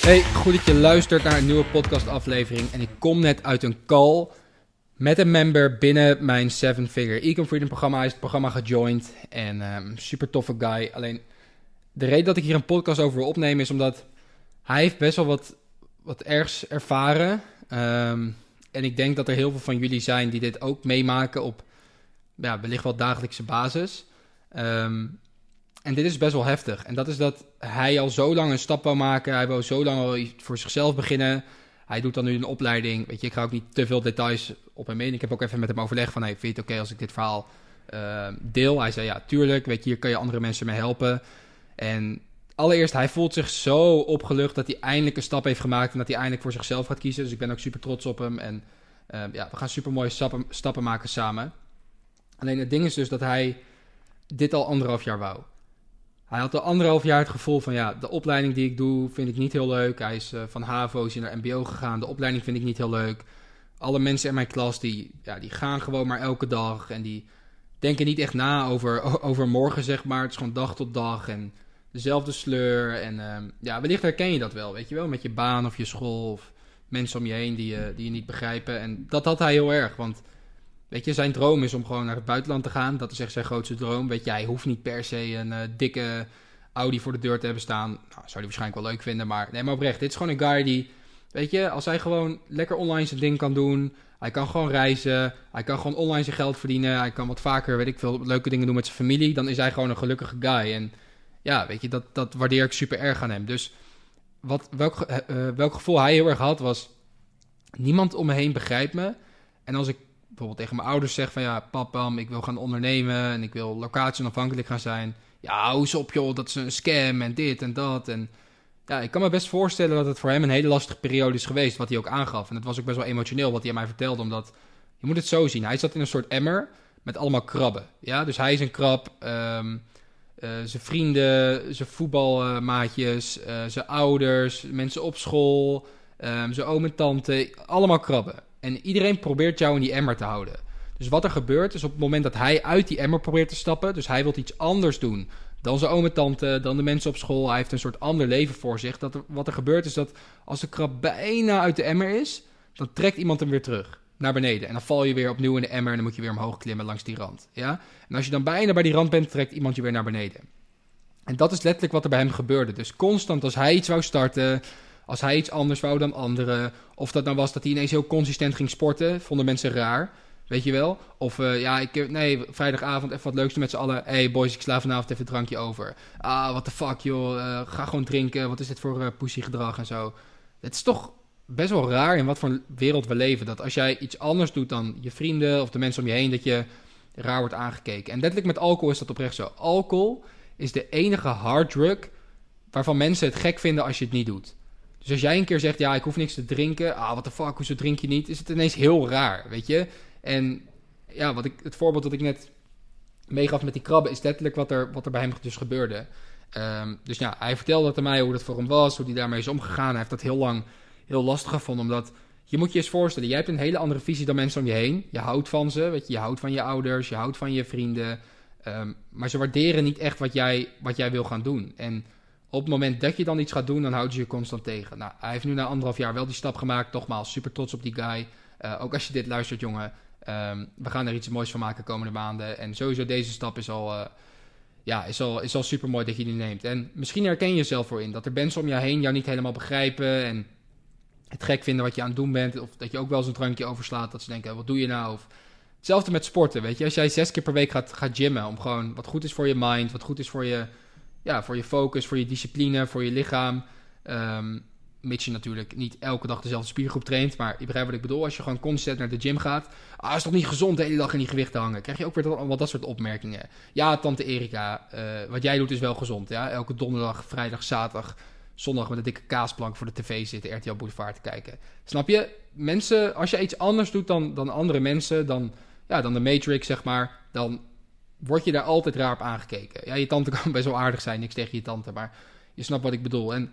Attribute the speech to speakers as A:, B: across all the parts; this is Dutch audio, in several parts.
A: Hey, goed dat je luistert naar een nieuwe podcastaflevering. En ik kom net uit een call met een member binnen mijn Seven Figure Econ Freedom programma. Hij is het programma gejoind en um, super toffe guy. Alleen de reden dat ik hier een podcast over wil opnemen is omdat hij heeft best wel wat, wat ergs ervaren. Um, en ik denk dat er heel veel van jullie zijn die dit ook meemaken op ja, wellicht wel dagelijkse basis. Um, en dit is best wel heftig. En dat is dat hij al zo lang een stap wil maken. Hij wil zo lang al voor zichzelf beginnen. Hij doet dan nu een opleiding. Weet je, ik ga ook niet te veel details op hem in. Ik heb ook even met hem overlegd van... Hey, vind je het oké als ik dit verhaal uh, deel? Hij zei, ja, tuurlijk. Weet je, hier kan je andere mensen mee helpen. En allereerst, hij voelt zich zo opgelucht... dat hij eindelijk een stap heeft gemaakt... en dat hij eindelijk voor zichzelf gaat kiezen. Dus ik ben ook super trots op hem. En uh, ja, we gaan super mooie stappen maken samen. Alleen het ding is dus dat hij dit al anderhalf jaar wou. Hij had al anderhalf jaar het gevoel van ja, de opleiding die ik doe vind ik niet heel leuk. Hij is uh, van HAVO is naar MBO gegaan. De opleiding vind ik niet heel leuk. Alle mensen in mijn klas die, ja, die gaan gewoon maar elke dag. En die denken niet echt na over, over morgen, zeg maar. Het is gewoon dag tot dag. En dezelfde sleur. En uh, ja, wellicht herken je dat wel, weet je wel. Met je baan of je school of mensen om je heen die, uh, die je niet begrijpen. En dat had hij heel erg. Want Weet je, zijn droom is om gewoon naar het buitenland te gaan. Dat is echt zijn grootste droom. Weet je, hij hoeft niet per se een uh, dikke Audi voor de deur te hebben staan. Nou, zou hij waarschijnlijk wel leuk vinden. Maar nee, maar oprecht. Dit is gewoon een guy die, weet je, als hij gewoon lekker online zijn ding kan doen. Hij kan gewoon reizen. Hij kan gewoon online zijn geld verdienen. Hij kan wat vaker, weet ik veel, leuke dingen doen met zijn familie. Dan is hij gewoon een gelukkige guy. En ja, weet je, dat, dat waardeer ik super erg aan hem. Dus wat, welk, uh, welk gevoel hij heel erg had was... Niemand om me heen begrijpt me. En als ik bijvoorbeeld tegen mijn ouders zeg van ja, papa, ik wil gaan ondernemen en ik wil locatie onafhankelijk gaan zijn. Ja, hou eens op joh, dat is een scam en dit en dat. En ja, ik kan me best voorstellen dat het voor hem een hele lastige periode is geweest, wat hij ook aangaf. En het was ook best wel emotioneel wat hij aan mij vertelde, omdat je moet het zo zien. Hij zat in een soort emmer met allemaal krabben. Ja, dus hij is een krab. Um, uh, zijn vrienden, zijn voetbalmaatjes, uh, zijn ouders, mensen op school, um, zijn oom en tante, allemaal krabben. En iedereen probeert jou in die emmer te houden. Dus wat er gebeurt is op het moment dat hij uit die emmer probeert te stappen, dus hij wil iets anders doen dan zijn oom en tante, dan de mensen op school, hij heeft een soort ander leven voor zich. Dat wat er gebeurt is dat als de krab bijna uit de emmer is, dan trekt iemand hem weer terug naar beneden. En dan val je weer opnieuw in de emmer en dan moet je weer omhoog klimmen langs die rand. Ja? En als je dan bijna bij die rand bent, trekt iemand je weer naar beneden. En dat is letterlijk wat er bij hem gebeurde. Dus constant als hij iets wou starten, als hij iets anders wou dan anderen. Of dat nou was dat hij ineens heel consistent ging sporten. Vonden mensen raar. Weet je wel? Of uh, ja, ik, nee, vrijdagavond even wat leuks met z'n allen. hey boys, ik sla vanavond even een drankje over. Ah, what the fuck joh. Uh, ga gewoon drinken. Wat is dit voor uh, pussy gedrag en zo. Het is toch best wel raar in wat voor wereld we leven. Dat als jij iets anders doet dan je vrienden of de mensen om je heen, dat je raar wordt aangekeken. En letterlijk met alcohol is dat oprecht zo. Alcohol is de enige harddrug waarvan mensen het gek vinden als je het niet doet. Dus als jij een keer zegt, ja, ik hoef niks te drinken. Ah, wat de fuck, hoezo drink je niet? Is het ineens heel raar, weet je? En ja, wat ik, het voorbeeld dat ik net meegaf met die krabben... is letterlijk wat er, wat er bij hem dus gebeurde. Um, dus ja, hij vertelde dat aan mij hoe dat voor hem was, hoe hij daarmee is omgegaan. Hij heeft dat heel lang heel lastig gevonden, omdat... Je moet je eens voorstellen, jij hebt een hele andere visie dan mensen om je heen. Je houdt van ze, weet je, je houdt van je ouders, je houdt van je vrienden. Um, maar ze waarderen niet echt wat jij, wat jij wil gaan doen. En op het moment dat je dan iets gaat doen, dan houdt je je constant tegen. Nou, hij heeft nu na anderhalf jaar wel die stap gemaakt. Nogmaals, super trots op die guy. Uh, ook als je dit luistert, jongen. Um, we gaan er iets moois van maken komende maanden. En sowieso deze stap is al, uh, ja, is al, is al super mooi dat je die neemt. En misschien herken je jezelf voor in. Dat er mensen om je heen jou niet helemaal begrijpen. En het gek vinden wat je aan het doen bent. Of dat je ook wel eens een drankje overslaat. Dat ze denken, wat doe je nou? Of hetzelfde met sporten, weet je. Als jij zes keer per week gaat, gaat gymmen. Om gewoon wat goed is voor je mind. Wat goed is voor je ja, voor je focus, voor je discipline, voor je lichaam. Um, mits je natuurlijk niet elke dag dezelfde spiergroep traint. Maar je begrijpt wat ik bedoel. Als je gewoon constant naar de gym gaat. Ah, is toch niet gezond de hele dag in die gewichten hangen? Krijg je ook weer wat dat soort opmerkingen. Ja, tante Erika, uh, wat jij doet is wel gezond. Ja? Elke donderdag, vrijdag, zaterdag, zondag met een dikke kaasplank voor de tv zitten. RTL Boulevard te kijken. Snap je? Mensen, als je iets anders doet dan, dan andere mensen. Dan, ja, dan de Matrix, zeg maar. Dan word je daar altijd raar op aangekeken. Ja, je tante kan best wel aardig zijn, niks tegen je tante, maar je snapt wat ik bedoel. En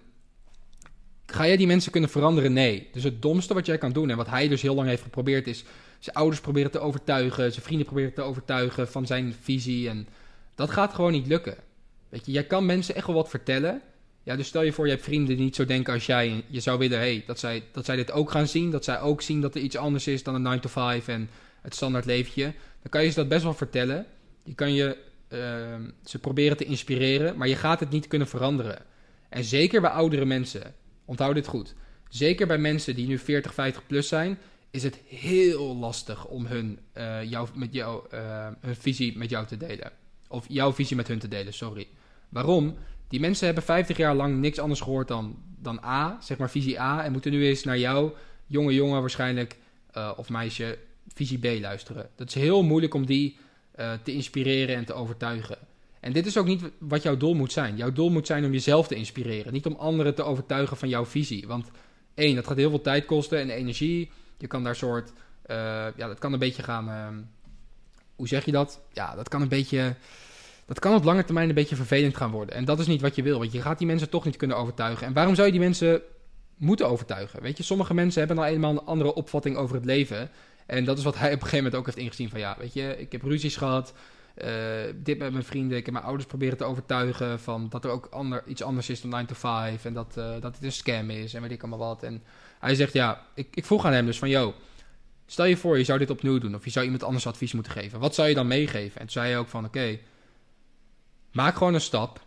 A: ga jij die mensen kunnen veranderen? Nee. Dus het domste wat jij kan doen, en wat hij dus heel lang heeft geprobeerd, is zijn ouders proberen te overtuigen, zijn vrienden proberen te overtuigen van zijn visie. En Dat gaat gewoon niet lukken. Weet je, jij kan mensen echt wel wat vertellen. Ja, dus stel je voor, je hebt vrienden die niet zo denken als jij. En je zou willen hey, dat, zij, dat zij dit ook gaan zien. Dat zij ook zien dat er iets anders is dan een 9 to 5 en het standaard leventje. Dan kan je ze dat best wel vertellen. Je kan je, uh, ze proberen te inspireren, maar je gaat het niet kunnen veranderen. En zeker bij oudere mensen, onthoud dit goed. Zeker bij mensen die nu 40, 50 plus zijn, is het heel lastig om hun, uh, met jou, uh, hun visie met jou te delen. Of jouw visie met hun te delen, sorry. Waarom? Die mensen hebben 50 jaar lang niks anders gehoord dan, dan A, zeg maar visie A, en moeten nu eens naar jou, jonge jongen waarschijnlijk, uh, of meisje, visie B luisteren. Dat is heel moeilijk om die te inspireren en te overtuigen. En dit is ook niet wat jouw doel moet zijn. Jouw doel moet zijn om jezelf te inspireren, niet om anderen te overtuigen van jouw visie. Want één, dat gaat heel veel tijd kosten en energie. Je kan daar soort, uh, ja, dat kan een beetje gaan, uh, hoe zeg je dat? Ja, dat kan een beetje, dat kan op lange termijn een beetje vervelend gaan worden. En dat is niet wat je wil, want je gaat die mensen toch niet kunnen overtuigen. En waarom zou je die mensen moeten overtuigen? Weet je, sommige mensen hebben nou eenmaal een andere opvatting over het leven. En dat is wat hij op een gegeven moment ook heeft ingezien van, ja, weet je, ik heb ruzies gehad. Uh, dit met mijn vrienden. Ik heb mijn ouders proberen te overtuigen van dat er ook ander, iets anders is dan 9 to 5. En dat, uh, dat het een scam is en weet ik allemaal wat. En hij zegt ja, ik, ik vroeg aan hem dus van yo, stel je voor je zou dit opnieuw doen. Of je zou iemand anders advies moeten geven. Wat zou je dan meegeven? En toen zei hij ook van oké, maak gewoon een stap.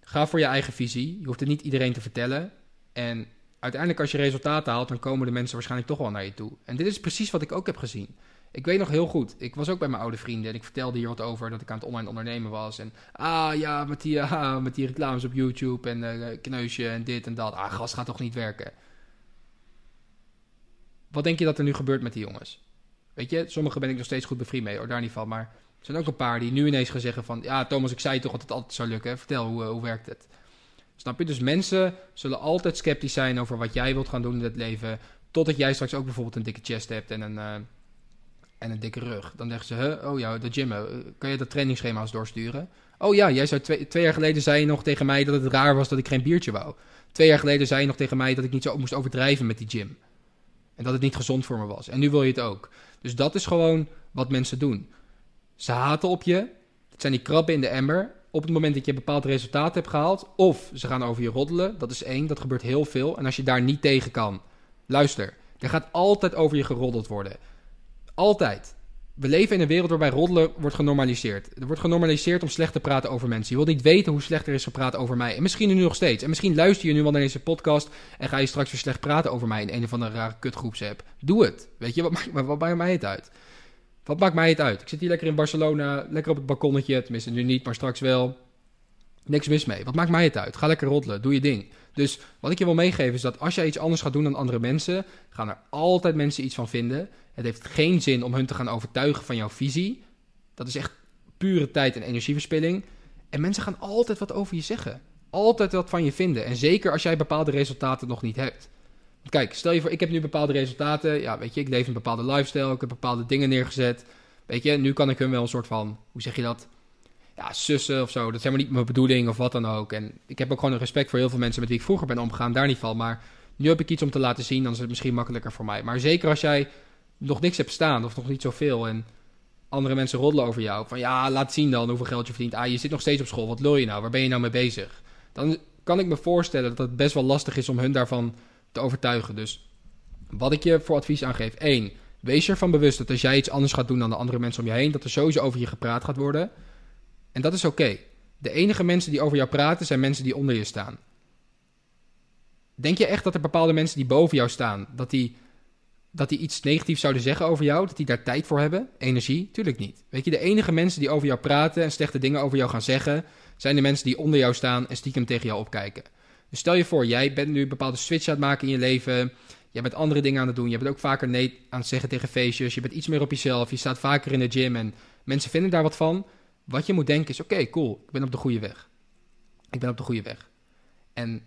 A: Ga voor je eigen visie. Je hoeft het niet iedereen te vertellen. En uiteindelijk als je resultaten haalt, dan komen de mensen waarschijnlijk toch wel naar je toe. En dit is precies wat ik ook heb gezien. Ik weet nog heel goed, ik was ook bij mijn oude vrienden en ik vertelde hier wat over dat ik aan het online ondernemen was. En ah ja, met die, ah, met die reclames op YouTube en uh, kneusje en dit en dat. Ah, gas gaat toch niet werken. Wat denk je dat er nu gebeurt met die jongens? Weet je, sommigen ben ik nog steeds goed bevriend mee, hoor, daar niet van. Maar er zijn ook een paar die nu ineens gaan zeggen van... Ja, Thomas, ik zei toch dat het altijd zou lukken. Vertel, hoe, hoe werkt het? Snap je? Dus mensen zullen altijd sceptisch zijn over wat jij wilt gaan doen in het leven... totdat jij straks ook bijvoorbeeld een dikke chest hebt en een... Uh, en een dikke rug. Dan zeggen ze, huh? oh ja, de gym, kan je dat trainingsschema's doorsturen? Oh ja, jij zei twee, twee, jaar geleden zei je nog tegen mij dat het raar was dat ik geen biertje wou. Twee jaar geleden zei je nog tegen mij dat ik niet zo moest overdrijven met die gym. En dat het niet gezond voor me was. En nu wil je het ook. Dus dat is gewoon wat mensen doen. Ze haten op je. Het zijn die krabben in de emmer. Op het moment dat je een bepaald resultaat hebt gehaald. Of ze gaan over je roddelen. Dat is één. Dat gebeurt heel veel. En als je daar niet tegen kan. Luister. Er gaat altijd over je geroddeld worden. Altijd. We leven in een wereld waarbij roddelen wordt genormaliseerd. Er wordt genormaliseerd om slecht te praten over mensen. Je wilt niet weten hoe slecht er is gepraat over mij. En misschien nu nog steeds. En misschien luister je nu wel naar deze podcast en ga je straks weer slecht praten over mij in een of andere rare kutgroepsapp. Doe het. Weet je, wat maakt, mij het uit? Wat maakt mij het uit? Ik zit hier lekker in Barcelona, lekker op het balkonnetje. Tenminste, nu niet, maar straks wel. Niks mis mee. Wat maakt mij het uit? Ga lekker roddelen. Doe je ding. Dus wat ik je wil meegeven is dat als jij iets anders gaat doen dan andere mensen, gaan er altijd mensen iets van vinden. Het heeft geen zin om hun te gaan overtuigen van jouw visie. Dat is echt pure tijd en energieverspilling. En mensen gaan altijd wat over je zeggen. Altijd wat van je vinden. En zeker als jij bepaalde resultaten nog niet hebt. Kijk, stel je voor, ik heb nu bepaalde resultaten. Ja, weet je, ik leef een bepaalde lifestyle. Ik heb bepaalde dingen neergezet. Weet je, nu kan ik hun wel een soort van, hoe zeg je dat? Ja, sussen of zo. Dat is helemaal niet mijn bedoeling of wat dan ook. En ik heb ook gewoon een respect voor heel veel mensen met wie ik vroeger ben omgegaan. Daar niet van. Maar nu heb ik iets om te laten zien. Dan is het misschien makkelijker voor mij. Maar zeker als jij nog niks hebt staan of nog niet zoveel en andere mensen roddelen over jou. Van ja, laat zien dan hoeveel geld je verdient. Ah, je zit nog steeds op school. Wat wil je nou? Waar ben je nou mee bezig? Dan kan ik me voorstellen dat het best wel lastig is om hun daarvan te overtuigen. Dus wat ik je voor advies aangeef. 1. Wees ervan bewust dat als jij iets anders gaat doen dan de andere mensen om je heen, dat er sowieso over je gepraat gaat worden. En dat is oké. De enige mensen die over jou praten zijn mensen die onder je staan. Denk je echt dat er bepaalde mensen die boven jou staan, dat die dat die iets negatiefs zouden zeggen over jou, dat die daar tijd voor hebben, energie? Tuurlijk niet. Weet je, de enige mensen die over jou praten en slechte dingen over jou gaan zeggen, zijn de mensen die onder jou staan en stiekem tegen jou opkijken. Dus stel je voor, jij bent nu een bepaalde switch aan het maken in je leven. Je bent andere dingen aan het doen. Je bent ook vaker nee aan het zeggen tegen feestjes. Je bent iets meer op jezelf. Je staat vaker in de gym en mensen vinden daar wat van. Wat je moet denken is: oké, cool, ik ben op de goede weg. Ik ben op de goede weg. En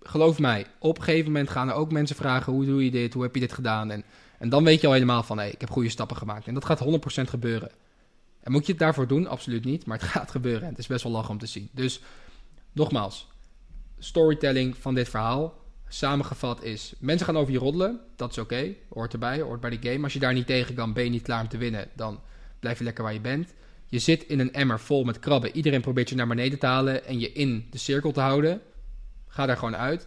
A: geloof mij, op een gegeven moment gaan er ook mensen vragen: hoe doe je dit? Hoe heb je dit gedaan? En, dan weet je al helemaal van: hé, hey, ik heb goede stappen gemaakt. En dat gaat 100% gebeuren. En moet je het daarvoor doen? Absoluut niet. Maar het gaat gebeuren. En het is best wel lachen om te zien. Dus nogmaals, storytelling van dit verhaal. Samengevat is: mensen gaan over je roddelen. Dat is oké. Hoort erbij, hoort bij de game. Als je daar niet tegen kan, ben je niet klaar om te winnen. Dan blijf je lekker waar je bent. Je zit in een emmer vol met krabben. Iedereen probeert je naar beneden te halen en je in de cirkel te houden. Ga daar gewoon uit.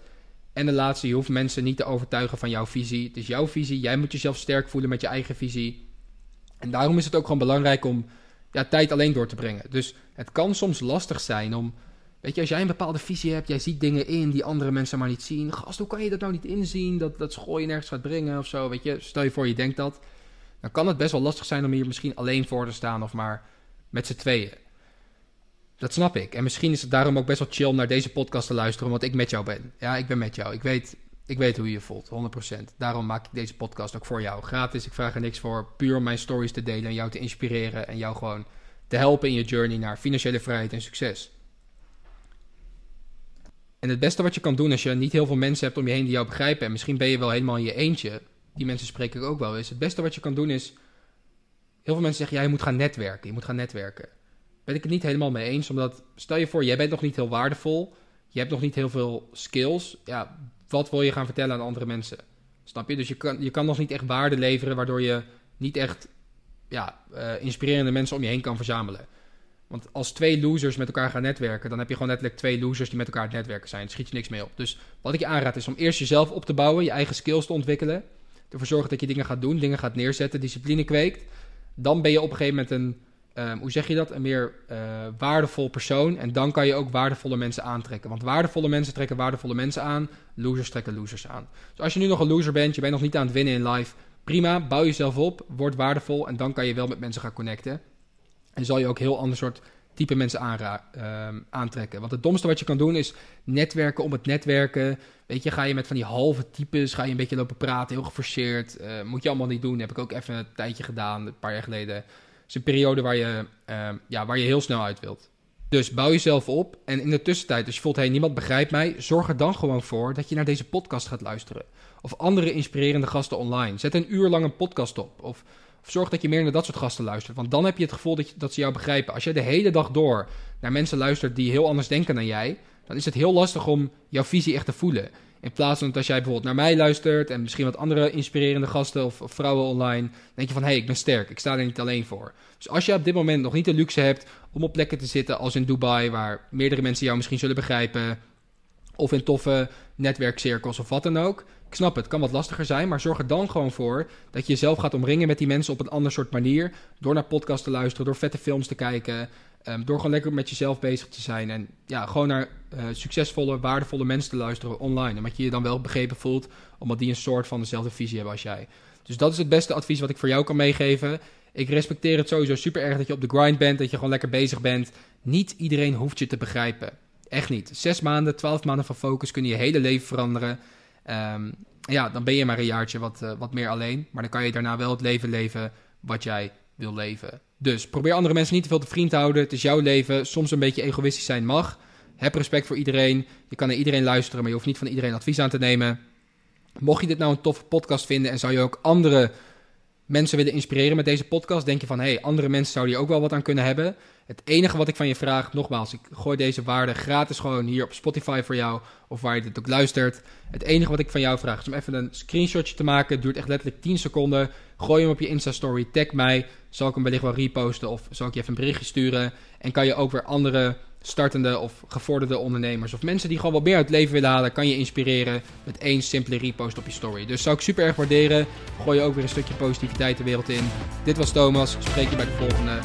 A: En de laatste, je hoeft mensen niet te overtuigen van jouw visie. Het is jouw visie. Jij moet jezelf sterk voelen met je eigen visie. En daarom is het ook gewoon belangrijk om ja, tijd alleen door te brengen. Dus het kan soms lastig zijn om. Weet je, als jij een bepaalde visie hebt, jij ziet dingen in die andere mensen maar niet zien. Gast, hoe kan je dat nou niet inzien? Dat, dat school je nergens gaat brengen of zo. Weet je, stel je voor je denkt dat. Dan kan het best wel lastig zijn om hier misschien alleen voor te staan of maar met z'n tweeën. Dat snap ik. En misschien is het daarom ook best wel chill naar deze podcast te luisteren, omdat ik met jou ben. Ja, ik ben met jou. Ik weet, ik weet hoe je je voelt, 100%. Daarom maak ik deze podcast ook voor jou. Gratis, ik vraag er niks voor. Puur om mijn stories te delen en jou te inspireren en jou gewoon te helpen in je journey naar financiële vrijheid en succes. En het beste wat je kan doen als je niet heel veel mensen hebt om je heen die jou begrijpen, en misschien ben je wel helemaal in je eentje, die mensen spreek ik ook wel eens. Het beste wat je kan doen is, heel veel mensen zeggen, ja, je moet gaan netwerken, je moet gaan netwerken ben ik het niet helemaal mee eens. Omdat, stel je voor, jij bent nog niet heel waardevol. Je hebt nog niet heel veel skills. Ja, wat wil je gaan vertellen aan andere mensen? Snap je? Dus je kan, je kan nog niet echt waarde leveren, waardoor je niet echt ja, uh, inspirerende mensen om je heen kan verzamelen. Want als twee losers met elkaar gaan netwerken, dan heb je gewoon letterlijk twee losers die met elkaar het netwerken zijn. schiet je niks mee op. Dus wat ik je aanraad is om eerst jezelf op te bouwen, je eigen skills te ontwikkelen. Ervoor zorgen dat je dingen gaat doen, dingen gaat neerzetten, discipline kweekt. Dan ben je op een gegeven moment een Ehm, hoe zeg je dat, een meer uh, waardevol persoon. En dan kan je ook waardevolle mensen aantrekken. Want waardevolle mensen trekken waardevolle mensen aan. Losers trekken losers aan. Dus als je nu nog een loser bent, je bent nog niet aan het winnen in life. Prima, bouw jezelf op, word waardevol en dan kan je wel met mensen gaan connecten. En zal je ook heel ander soort type mensen uh, aantrekken. Want het domste wat je kan doen is netwerken om het netwerken. Weet je, ga je met van die halve types, ga je een beetje lopen praten, heel geforceerd. Uh, moet je allemaal niet doen. Heb ik ook even een tijdje gedaan, een paar jaar geleden is een periode waar je, uh, ja, waar je heel snel uit wilt. Dus bouw jezelf op. En in de tussentijd, als je voelt, hé, niemand begrijpt mij, zorg er dan gewoon voor dat je naar deze podcast gaat luisteren. Of andere inspirerende gasten online. Zet een uur lang een podcast op. Of zorg dat je meer naar dat soort gasten luistert. Want dan heb je het gevoel dat, je, dat ze jou begrijpen. Als jij de hele dag door naar mensen luistert die heel anders denken dan jij, dan is het heel lastig om jouw visie echt te voelen. In plaats van dat als jij bijvoorbeeld naar mij luistert en misschien wat andere inspirerende gasten of, vrouwen online, denk je van hé, hey, ik ben sterk, ik sta er niet alleen voor. Dus als je op dit moment nog niet de luxe hebt om op plekken te zitten als in Dubai, waar meerdere mensen jou misschien zullen begrijpen, of in toffe netwerkcirkels of wat dan ook. Ik snap het, kan wat lastiger zijn, maar zorg er dan gewoon voor dat je jezelf gaat omringen met die mensen op een ander soort manier. Door naar podcasts te luisteren, door vette films te kijken, Um, door gewoon lekker met jezelf bezig te zijn. En ja, gewoon naar uh, succesvolle, waardevolle mensen te luisteren online. Wat je je dan wel begrepen voelt, omdat die een soort van dezelfde visie hebben als jij. Dus dat is het beste advies wat ik voor jou kan meegeven. Ik respecteer het sowieso super erg dat je op de grind bent, dat je gewoon lekker bezig bent. Niet iedereen hoeft je te begrijpen. Echt niet. Zes maanden, twaalf maanden van focus kunnen je hele leven veranderen. Um, ja, dan ben je maar een jaartje wat, uh, wat meer alleen. Maar dan kan je daarna wel het leven leven wat jij wil leven. Dus probeer andere mensen niet te veel te vriend te houden. Het is jouw leven. Soms een beetje egoïstisch zijn mag. Heb respect voor iedereen. Je kan naar iedereen luisteren, maar je hoeft niet van iedereen advies aan te nemen. Mocht je dit nou een toffe podcast vinden en zou je ook andere mensen willen inspireren met deze podcast, denk je van hé, hey, andere mensen zouden hier ook wel wat aan kunnen hebben. Het enige wat ik van je vraag, nogmaals, ik gooi deze waarde gratis gewoon hier op Spotify voor jou of waar je dit ook luistert. Het enige wat ik van jou vraag is om even een screenshotje te maken. Duurt echt letterlijk 10 seconden. Gooi hem op je Insta-story, tag mij. Zal ik hem wellicht wel reposten of zal ik je even een berichtje sturen. En kan je ook weer andere startende of gevorderde ondernemers of mensen die gewoon wat meer uit het leven willen halen, kan je inspireren met één simpele repost op je story. Dus zou ik super erg waarderen. Gooi je ook weer een stukje positiviteit de wereld in. Dit was Thomas. Spreek je bij de volgende.